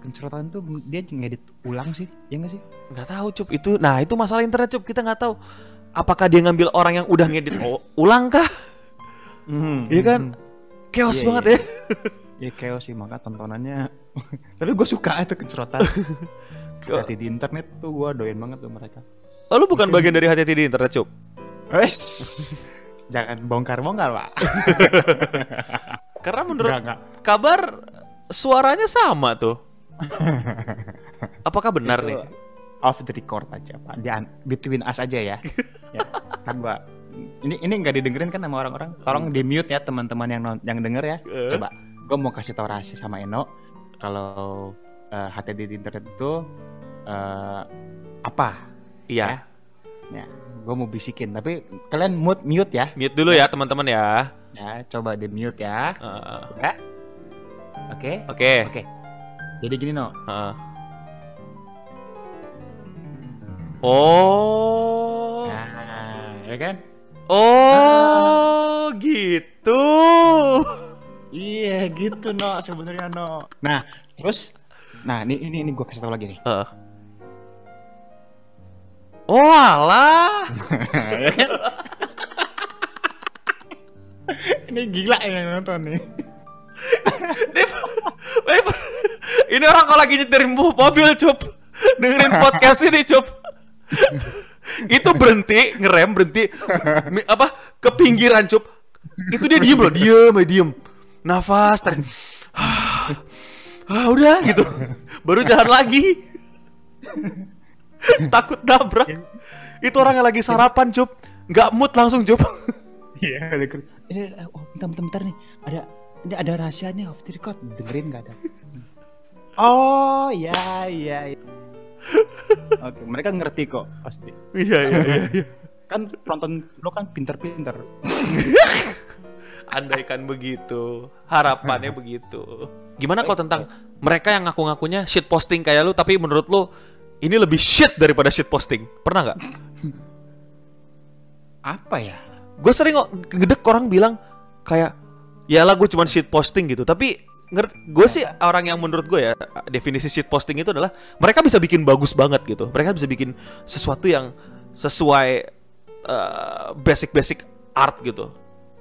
kencerotan tuh dia ngedit ulang sih ya enggak sih? Nggak tahu cup. Itu nah itu masalah internet cup. Kita nggak tahu apakah dia ngambil orang yang udah ngedit ulang kah? Iya kan? chaos Iya, banget iya. ya. Ya chaos sih. Maka tontonannya tapi gue suka itu kencerotan hati di internet tuh gue doyan banget tuh mereka. Oh, lu bukan bagian dari hati-hati di internet cup Wes, jangan bongkar-bongkar pak. Karena menurut enggak. kabar suaranya sama tuh. Apakah benar Itu nih? off the record aja pak. Di between us aja ya, ya kan ini ini nggak didengerin kan sama orang-orang? Tolong di mute ya teman-teman yang non- yang denger ya. Eh. coba gue mau kasih tau rahasia sama Eno. Kalau eh, HTD di internet itu eh, apa? Iya. Ya gue mau bisikin tapi kalian mute mute ya. Mute dulu ya teman-teman ya. Ya coba di mute ya. Ya. Oke. Oke. Oke. Jadi gini no Heeh. oh. Nah ya kan? Oh gitu. Iya gitu no sebenarnya no. Nah terus, nah ini ini ini gue kasih tau lagi nih. Heeh. Oh alah Ya kan? ini gila yang nonton nih. ini orang kalau lagi nyetir mo- mobil cup. Dengerin podcast ini cup. Itu berhenti ngerem berhenti. Apa? Ke pinggiran cup. Itu dia diem loh diem aja diem. Nafas tarik. Ah udah gitu. Baru jalan lagi takut nabrak itu orang yang lagi sarapan cup nggak mood langsung cup Iya. Ini eh, oh bentar bentar bentar nih ada ini ada rahasianya off the record dengerin nggak ada. Oh iya iya. iya. Oke mereka ngerti kok pasti. iya iya iya iya. Kan penonton lo kan pinter-pinter. Andaikan begitu, harapannya begitu. Gimana kalau tentang mereka yang ngaku-ngakunya shit posting kayak lu, tapi menurut lu ini lebih shit daripada shit posting? Pernah nggak? Apa ya? Gue sering ngedek orang bilang kayak ya lah gue cuma shit posting gitu tapi gue sih orang yang menurut gue ya definisi shit posting itu adalah mereka bisa bikin bagus banget gitu mereka bisa bikin sesuatu yang sesuai uh, basic-basic art gitu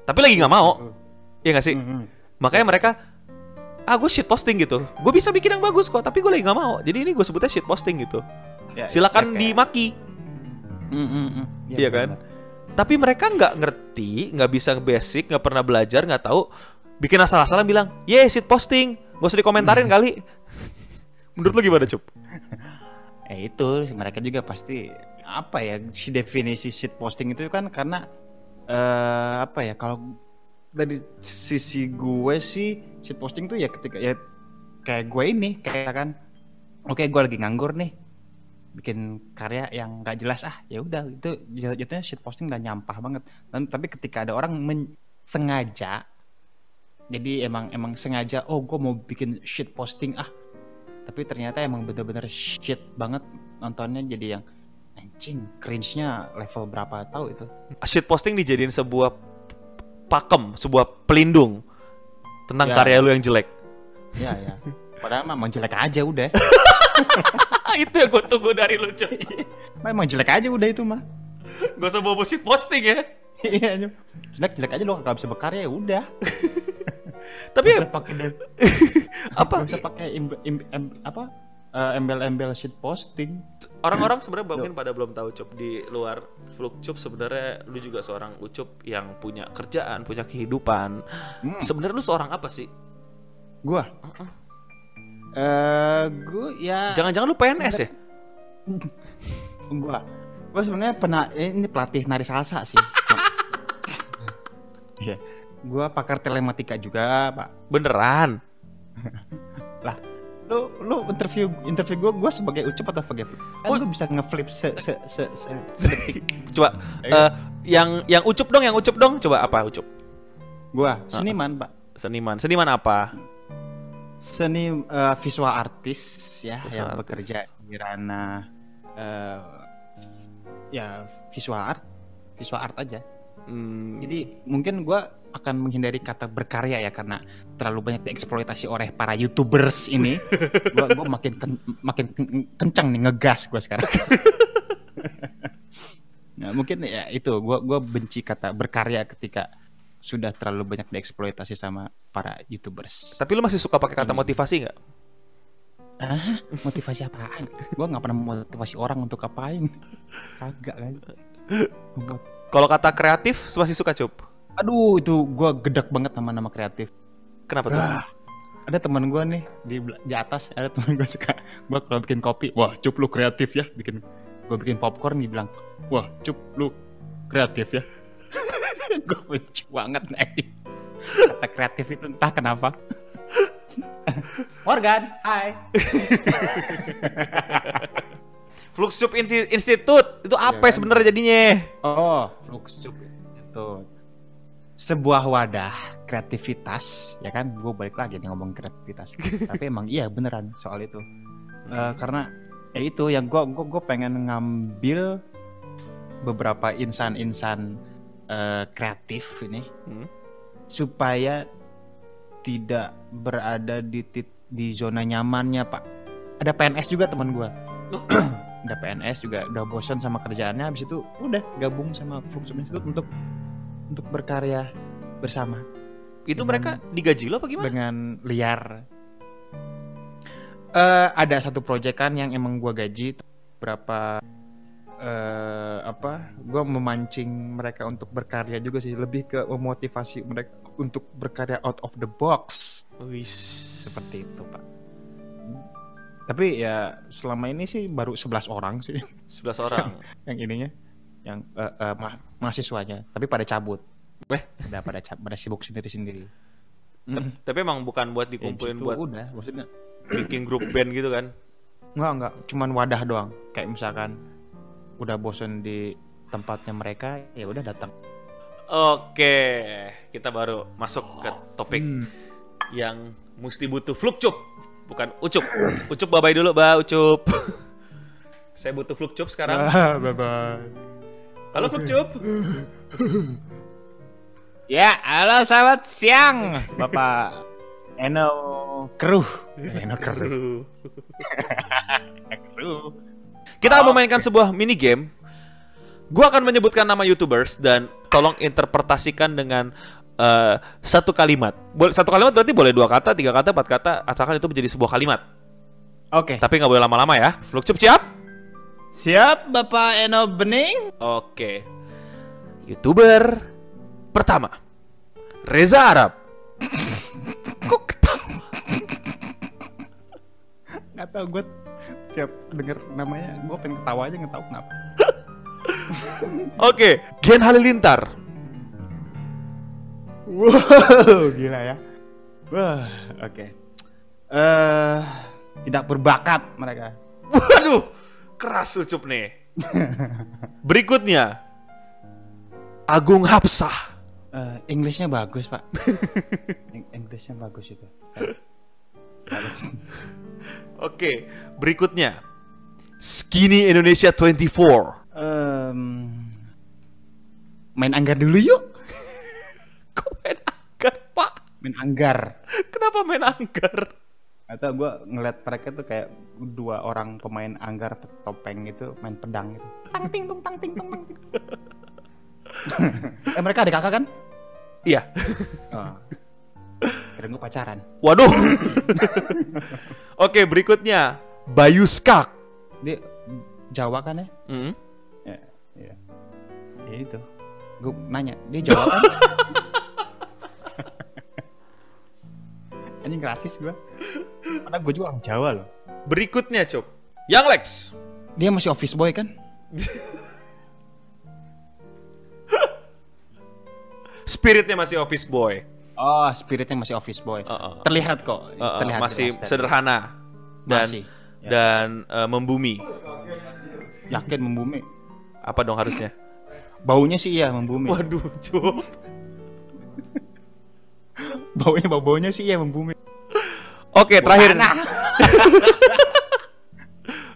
tapi lagi nggak mau ya nggak sih Mm-mm. makanya mereka ah gue shit posting gitu. Gue bisa bikin yang bagus kok tapi gue lagi nggak mau. Jadi ini gue sebutnya shit posting gitu. Ya, silakan ya, kayak- dimaki. Mm, mm, mm. Ya, Iya kan? benar. tapi mereka nggak ngerti nggak bisa basic nggak pernah belajar nggak tahu. Bikin asal-asalan bilang ye shit posting. Gak usah dikomentarin kali. Menurut lu gimana cup? Eh itu. Mereka juga pasti apa ya si definisi shit posting itu kan karena eh apa ya kalau dari sisi gue sih shit posting tuh ya ketika ya kayak gue ini kayak kan oke gue lagi nganggur nih bikin karya yang gak jelas ah ya udah itu jat- jatuhnya shit posting udah nyampah banget. Dan tapi ketika ada orang men- sengaja jadi emang emang sengaja oh gue mau bikin shit posting ah tapi ternyata emang bener-bener shit banget nontonnya jadi yang anjing cringe-nya level berapa tahu itu. Shit posting dijadiin sebuah pakem sebuah pelindung tentang Ya. karya lu yang jelek. Ya ya. Padahal emang jelek aja udah. Itu yang gue tunggu dari lu cup emang jelek aja udah itu mah. Gak usah bawa shit posting ya. Iya jelek jelek aja lo gak bisa berkarya ya udah. Tapi bisa pakai dan apa? Bisa pakai apa eh, embel-embel shit posting. Orang-orang sebenarnya mungkin pada belum tahu cup di luar fluk cup. Sebenarnya lu juga seorang ucup yang punya kerjaan punya kehidupan. Hmm. sebenarnya lu seorang apa sih? Gua? Eh gua ya jangan-jangan lu PNS ya? Gua. Gua sebenarnya pernah eh, ini pelatih nari salsa sih. Iya. gua pakar telematika juga pak. Beneran? Lah lu lu interview interview gua gua sebagai ucup atau sebagai flip? Kan Oh. gua bisa ngeflip se se se, se sedetik. Coba eh, yang yang ucup dong yang ucup dong. Coba apa ucup? Gua seniman pak. Seniman. Seniman apa? Seni eh, visual artis ya Visual yang artis. bekerja di ranah eh, ya visual art. Visual art aja. Hmm, Jadi mungkin gua akan menghindari kata berkarya ya karena terlalu banyak dieksploitasi oleh para youtubers ini. gua, gua makin ken- makin ken- kencang nih ngegas gua sekarang. nah mungkin ya itu gua gua benci kata berkarya ketika sudah terlalu banyak dieksploitasi sama para youtubers. tapi lu masih suka pakai kata Ini. motivasi nggak Ah, motivasi apaan? Gua nggak pernah motivasi orang untuk apain. Kagak kan. Kalau kata kreatif masih suka cup Aduh, itu gua gedek banget sama nama kreatif. kenapa tuh? Ah, ada teman gua nih di di atas ada teman gua suka. Gua kalau bikin kopi wah cup lu kreatif ya. Bikin gua bikin popcorn dia bilang wah cup lu kreatif ya. Gua benci banget nih kata kreatif itu entah kenapa. Morgan hai Flux Cup Inti- Institute itu apa kan? sebenarnya jadinya? Oh flux cup itu sebuah wadah kreativitas ya kan? Gue balik lagi nih ngomong kreativitas. Tapi emang iya beneran soal itu. Eh, karena ya itu yang gue gua, gua pengen ngambil beberapa insan-insan eh, kreatif ini Hmm. supaya tidak berada di tit- di zona nyamannya pak. Ada PNS juga teman gue ada PNS juga udah bosan sama kerjaannya habis itu udah gabung sama Flux Institute untuk untuk berkarya bersama itu Dengan- mereka digaji lo apa gimana dengan liar. Eh ada satu proyekan yang emang gua gaji berapa eh apa? Gua memancing mereka untuk berkarya juga sih, lebih ke memotivasi mereka untuk berkarya out of the box Wis. seperti itu, Pak. Tapi ya selama ini sih baru 11 orang sih 11 orang yang ininya yang eh, eh, ma- mahasiswanya, tapi pada cabut. Weh. Udah pada cab- pada sibuk sendiri-sendiri. T- tapi emang bukan buat Ya, dikumpulin gitu, buat udah maksudnya bikin grup band gitu kan Enggak, enggak, cuman wadah doang. Kayak misalkan udah bosen di tempatnya mereka, ya udah datang. oke kita baru masuk ke topik Hmm. yang mesti butuh flukcup bukan ucup ucup bye bye dulu ba ucup saya butuh flukcup sekarang bye bye. Halo flukcup Ya, halo selamat siang, Bapak Eno Kruh. Eno Kruh. Kruh. Kita akan memainkan sebuah mini game. Gua akan menyebutkan nama YouTubers dan tolong interpretasikan dengan eh, satu kalimat. Boleh satu kalimat berarti boleh dua kata, tiga kata, empat kata, asalkan itu menjadi sebuah kalimat. Oke, Tapi nggak boleh lama-lama ya. Flukcup siap? Siap Bapak Eno Bening. Oke. YouTuber pertama. Reza Arab. Kok ketawa? Gak tau gue tiap denger namanya gue pengen ketawa aja nggak tahu kenapa. Oke, Gen Halilintar. Wow, gila ya. Wah, oke. Eh, tidak berbakat mereka. Waduh, keras ucup nih. Berikutnya, Agung Hapsah. Eh, Inggrisnya bagus pak. Inggrisnya bagus itu. Oke, berikutnya, Skinny Indonesia 24. Em, main anggar dulu yuk. Kok main anggar, Pak? Main anggar. Kenapa main anggar? Atau gue ngeliat mereka tuh kayak dua orang pemain anggar topeng gitu main pedang gitu. Tang ting tung tang ting tung tang ting. eh mereka ada kakak kan? Iya. Oh. Kira gue pacaran. Waduh. Oke, berikutnya, Bayu Skak. Dia Jawa kan ya? Hmm. Ya, ya. Ya itu. Gue nanya, dia Jawa kan? Anjing rasis gue. Karena gue juga orang Jawa loh. Berikutnya, Cuk. Yang Lex. Dia masih office boy kan? Spiritnya masih office boy. Oh, spiritnya masih office boy. Uh-uh. Terlihat kok. Uh, uh, Terlihat masih jelas dari- sederhana dan Masih, ya. dan uh, membumi. Yakin membumi. Apa dong harusnya? Baunya sih iya membumi. Waduh, Cuk. Baunya bau baunya sih iya membumi. Oke, terakhir. Tanah.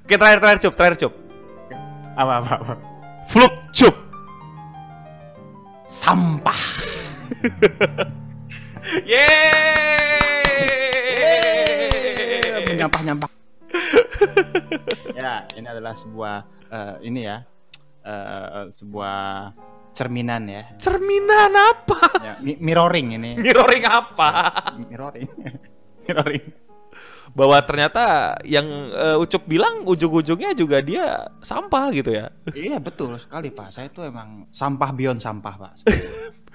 Oke, terakhir terakhir Cup, terakhir Cup. Apa apa apa. Fluk Cup. Sampah. Yeay! Menyampah nyampah. ya, ini adalah sebuah eh, ini ya. eh, sebuah cerminan ya. Cerminan apa? ya mi- mirroring ini. Mirroring apa? mirroring. mirroring. Bahwa ternyata yang uh, Ucup bilang ujung-ujungnya juga dia sampah gitu ya. iya, betul sekali, Pak. Saya tuh emang sampah beyond sampah, Pak.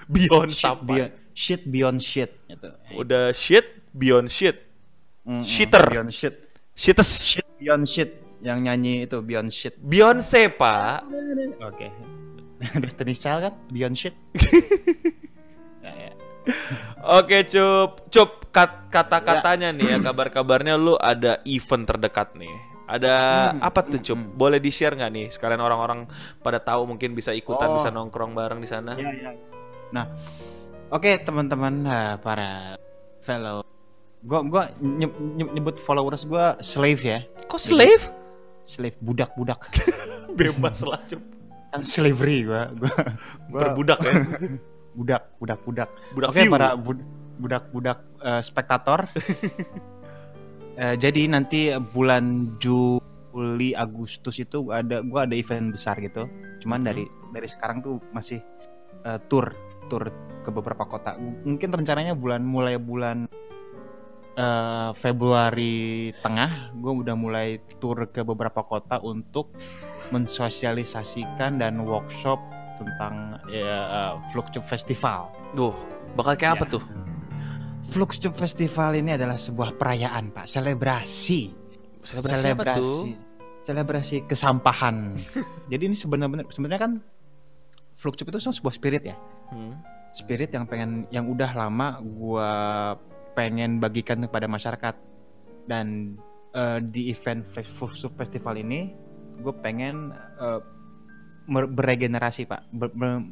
Beyond Shit sampah. beyond, shit beyond shit gitu. Udah shit beyond shit. Mm-mm, shitter. Beyond shit. Shites. Shit beyond shit. Yang nyanyi itu beyond shit. Beyonce, Pak. Oke. Destiny Child kan beyond shit. ya, ya. Oke, Cup. Cup, kat- kata-katanya nih ya, kabar-kabarnya lu ada event terdekat nih. Ada Hmm, apa tuh, Cup? hmm. Boleh di-share nggak nih? Sekalian orang-orang pada tahu mungkin bisa ikutan, Oh. bisa nongkrong bareng di sana. Ya, ya. Nah, oke teman-teman eh, para fellow, gua gua nye- nye- nyebut followers gua slave ya, Kok slave? slave budak-budak. Bebas lah, Cup. Kan slavery gua, gua, gua Berbudak ya. budak, budak-budak. Budak Oke view. para bud- budak-budak eh, spektator. Eh, jadi nanti bulan Juli Agustus itu gua ada gua ada event besar gitu. Cuman dari dari sekarang tuh masih eh, tour tour ke beberapa kota. Mungkin rencananya bulan mulai bulan eh, Februari tengah gue udah mulai tour ke beberapa kota untuk mensosialisasikan dan workshop tentang ya, Flukcup Festival. Duh, bakal kayak apa Ya. tuh? Fluxtube Festival ini adalah sebuah perayaan, Pak. Selebrasi. Selebrasi, apa tuh? Selebrasi kesampahan. Jadi ini sebenarnya sebenarnya kan Fluxtube itu sebuah spirit ya. Hmm. Spirit yang pengen yang udah lama gua pengen bagikan kepada masyarakat. Dan eh, di event Fluxtube Festival ini gue pengen mer- beregenerasi, Pak. Ber- ber-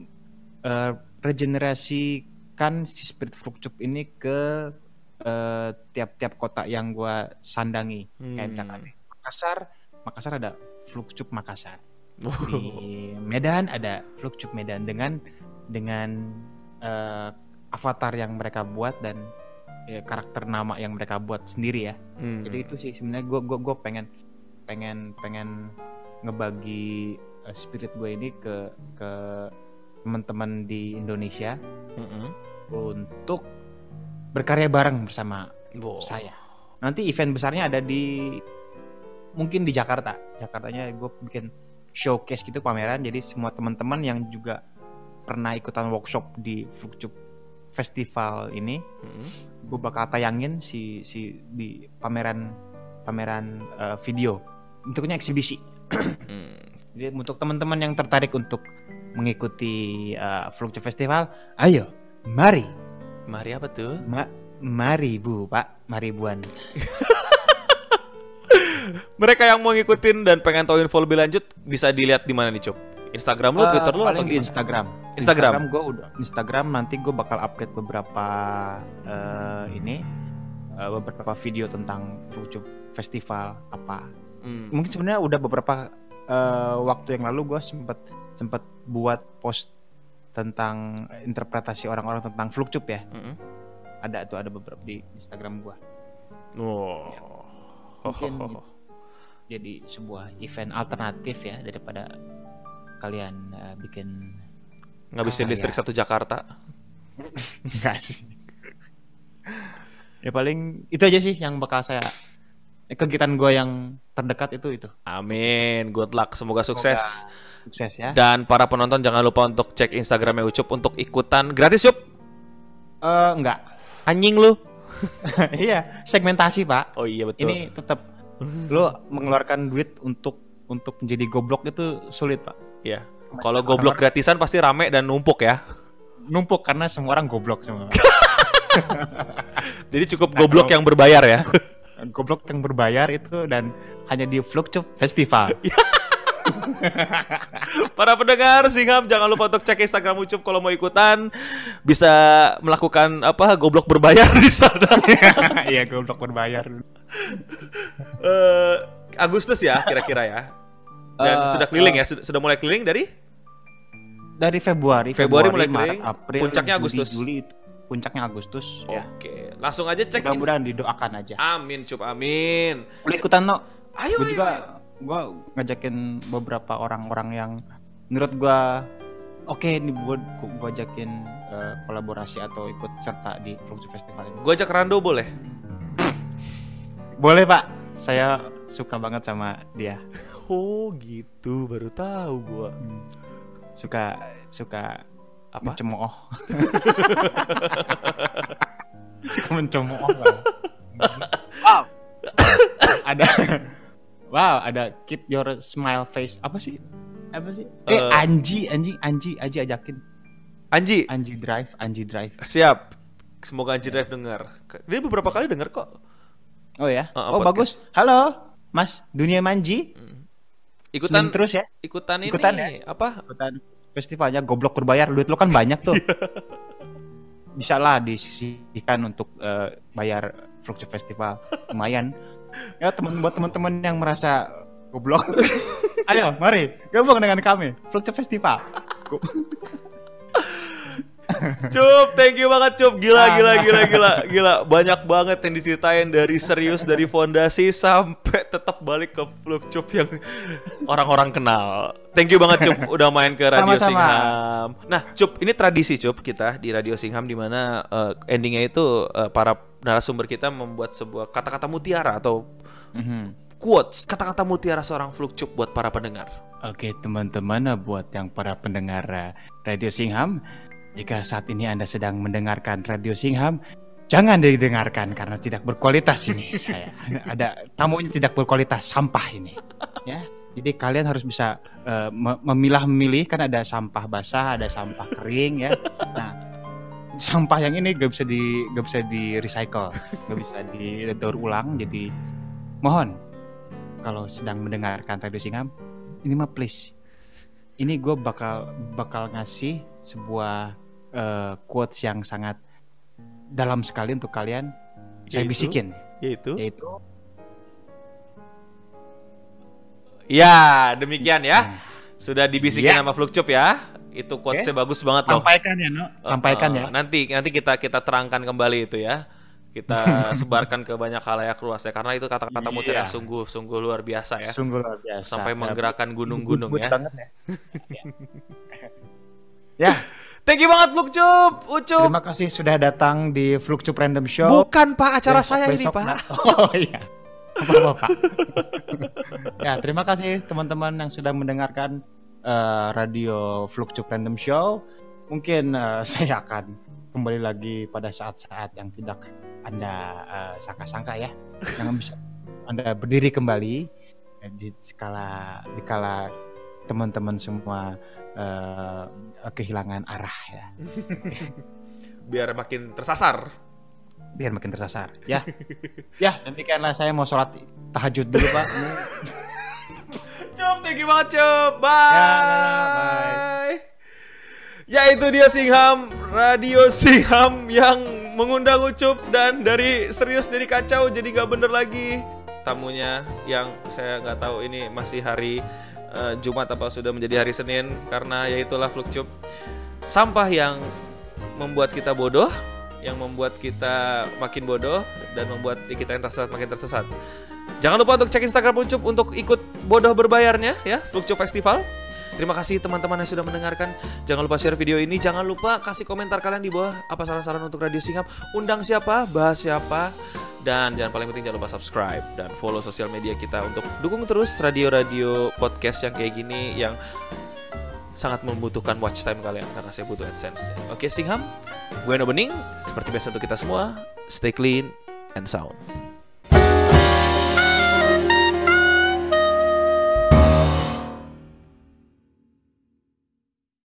eh, regenerasikan si spirit Fluxtube ini ke eh, tiap-tiap kota yang gua sandangi kayak Hmm. misalkan Makassar Makassar ada Fluxtube Makassar Oh. di Medan ada Fluxtube Medan dengan dengan eh, avatar yang mereka buat dan ya, karakter nama yang mereka buat sendiri ya. Hmm. Jadi itu sih sebenarnya gue gue gue pengen pengen pengen ngebagi eh, spirit gue ini ke ke teman-teman di Indonesia Mm-mm. untuk berkarya bareng bersama Wow. saya. Nanti event besarnya ada di mungkin di Jakarta. Jakartanya gue bikin showcase gitu pameran. Jadi semua teman-teman yang juga pernah ikutan workshop di Flukcup Festival ini, Mm-mm. gue bakal tayangin si si di pameran pameran eh, video. Bentuknya eksibisi. Hmm. Jadi untuk teman-teman yang tertarik untuk mengikuti uh, Festival, ayo, mari, Mari apa tuh? Ma- mari bu, pak, mari buan. Mereka yang mau ngikutin dan pengen tahu info lebih lanjut bisa dilihat di mana nih, Cup? Instagram lu, Eh, Twitter lu atau di gimana? Instagram. Instagram. gue udah Instagram nanti gue bakal update beberapa eh, ini eh, beberapa video tentang Flukcup Festival apa. Hmm. Mungkin sebenarnya udah beberapa eh, waktu yang lalu gue sempet sempet buat post tentang interpretasi orang-orang tentang Flukcup ya. Mm-mm. Ada tuh ada beberapa di Instagram gue. Oh. Mungkin ho, ho, ho. Jadi sebuah event alternatif ya daripada kalian eh, bikin Ngabisin listrik satu Jakarta. Enggak sih. ya paling itu aja sih yang bakal saya kegiatan gue yang terdekat itu itu Amin. Good luck. Semoga sukses. sukses ya. Dan para penonton jangan lupa untuk cek Instagramnya Ucup untuk ikutan gratis, Cup. Eh enggak. Anjing lu. iya, segmentasi, Pak. Oh iya betul. Ini tetap lo mengeluarkan duit untuk untuk menjadi goblok itu sulit, Pak. Iya. Kalau goblok gratisan pasti rame dan numpuk ya. Numpuk karena semua orang goblok semua. Jadi cukup goblok yang berbayar ya. goblok yang berbayar itu dan hanya di Flukcup Festival. Para pendengar Singham jangan lupa untuk cek Instagram Ucup kalau mau ikutan bisa melakukan apa goblok berbayar di sana. Iya, goblok berbayar. Eh, Agustus ya kira-kira ya. Dan Eh, sudah keliling eh. ya, sudah, sudah mulai keliling dari Dari Februari, Februari mulai Maret, keliling, April, puncaknya Juli, Agustus. Juli puncaknya Agustus ya. Langsung aja cek. Mudah-mudahan didoakan aja. Amin, Cup, amin. Boleh ikutan no? Ayo, Gue ayo, juga ayo. gue ngajakin beberapa orang-orang yang menurut gue oke ini buat gue ajakin eh, kolaborasi atau ikut serta di Flukcup Festival ini. Gua ajak Rando boleh? Boleh pak, saya suka banget sama dia. Oh, gitu. Baru tahu gua. Hmm. Suka suka Apa? mencemooh. suka mencemooh. Bang. wow. ada Wow, ada keep your smile face. Apa sih? Apa sih? Eh, Eh. Anji, Anji, Anji, Anji ajakin. Anji, Anji Drive, Anji Drive. siap. Semoga Anji Drive dengar. Dia beberapa kali dengar kok. Oh ya? Ah, oh podcast. bagus. Halo, Mas Dunia Manji. Ikutan Senin terus ya. ikutan ini Ikutan ya? apa? Ikutan festivalnya goblok berbayar. Duit lo kan banyak tuh. Bisa lah disisihkan untuk eh, bayar Flukcup Festival. Lumayan. Ya teman buat teman-teman yang merasa goblok. Ayo, mari gabung dengan kami Flukcup Festival. Cup, thank you banget Cup. Gila, Ah. gila, gila, gila, gila. Banyak banget yang diceritain dari serius dari fondasi sampai tetap balik ke Fluk Cup yang orang-orang kenal. Thank you banget Cup udah main ke Radio Sama-sama. Singham. Nah, Cup, ini tradisi Cup kita di Radio Singham di mana eh, endingnya itu eh, para narasumber kita membuat sebuah kata-kata mutiara atau Mhm. quotes, kata-kata mutiara seorang Fluk Cup buat para pendengar. Oke teman-teman, buat yang para pendengar eh, Radio Singham, jika saat ini Anda sedang mendengarkan Radio Singham, jangan didengarkan karena tidak berkualitas ini saya. Ada tamunya tidak berkualitas, sampah ini. Ya, jadi kalian harus bisa eh, me- memilah-memilih kan ada sampah basah, ada sampah kering ya. Nah, sampah yang ini gak bisa di gak bisa di recycle, gak bisa didaur ulang. Jadi mohon kalau sedang mendengarkan Radio Singham, ini mah please ini gue bakal bakal ngasih sebuah eh, quotes yang sangat dalam sekali untuk kalian saya Yaitu? bisikin Yaitu yaitu Ya, demikian ya. Hmm. Sudah dibisikin Ya. sama Flukcup ya. Itu quotesnya bagus banget loh. Sampaikan ya, No. Sampaikan Uh, ya. Nanti nanti kita kita terangkan kembali itu ya. Kita sebarkan ke banyak halayak luas ya karena itu kata-kata mutiara sungguh sungguh luar biasa ya. Sungguh luar biasa. Sampai Ya, menggerakkan gunung-gunung ya. banget ya. ya, Thank you banget Lukcup, Ucup. terima kasih sudah datang di Fluctup Random Show. Bukan Pak acara Besok- saya ini besok Pak. na- Oh iya. Apa-apa, Pak. ya, terima kasih teman-teman yang sudah mendengarkan eh, radio Fluctup Random Show. Mungkin eh, saya akan kembali lagi pada saat-saat yang tidak Anda eh, sangka-sangka ya. Yang bisa Anda berdiri kembali di skala di kala teman-teman semua eh, kehilangan arah ya. Biar makin tersasar. biar makin tersasar ya ya demikianlah saya mau sholat tahajud dulu pak Cup, thank you banget Cup. Bye. Ya, bye. Ya itu dia Singham, Radio Singham yang mengundang Ucup dan dari serius jadi kacau jadi gak bener lagi tamunya yang saya nggak tahu ini masih hari eh, Jumat apa sudah menjadi hari Senin karena ya itulah Flukcup sampah yang membuat kita bodoh yang membuat kita makin bodoh dan membuat kita yang tersesat makin tersesat. Jangan lupa untuk cek Instagram Ucup untuk ikut bodoh berbayarnya ya, Flukcup Festival. Terima kasih teman-teman yang sudah mendengarkan. Jangan lupa share video ini. Jangan lupa kasih komentar kalian di bawah apa saran-saran untuk Radio Singham. Undang siapa, bahas siapa. Dan jangan paling penting jangan lupa subscribe dan follow sosial media kita untuk dukung terus radio-radio podcast yang kayak gini yang sangat membutuhkan watch time kalian karena saya butuh AdSense. Oke Singham, gue No Bening. Seperti biasa untuk kita semua, stay clean and sound.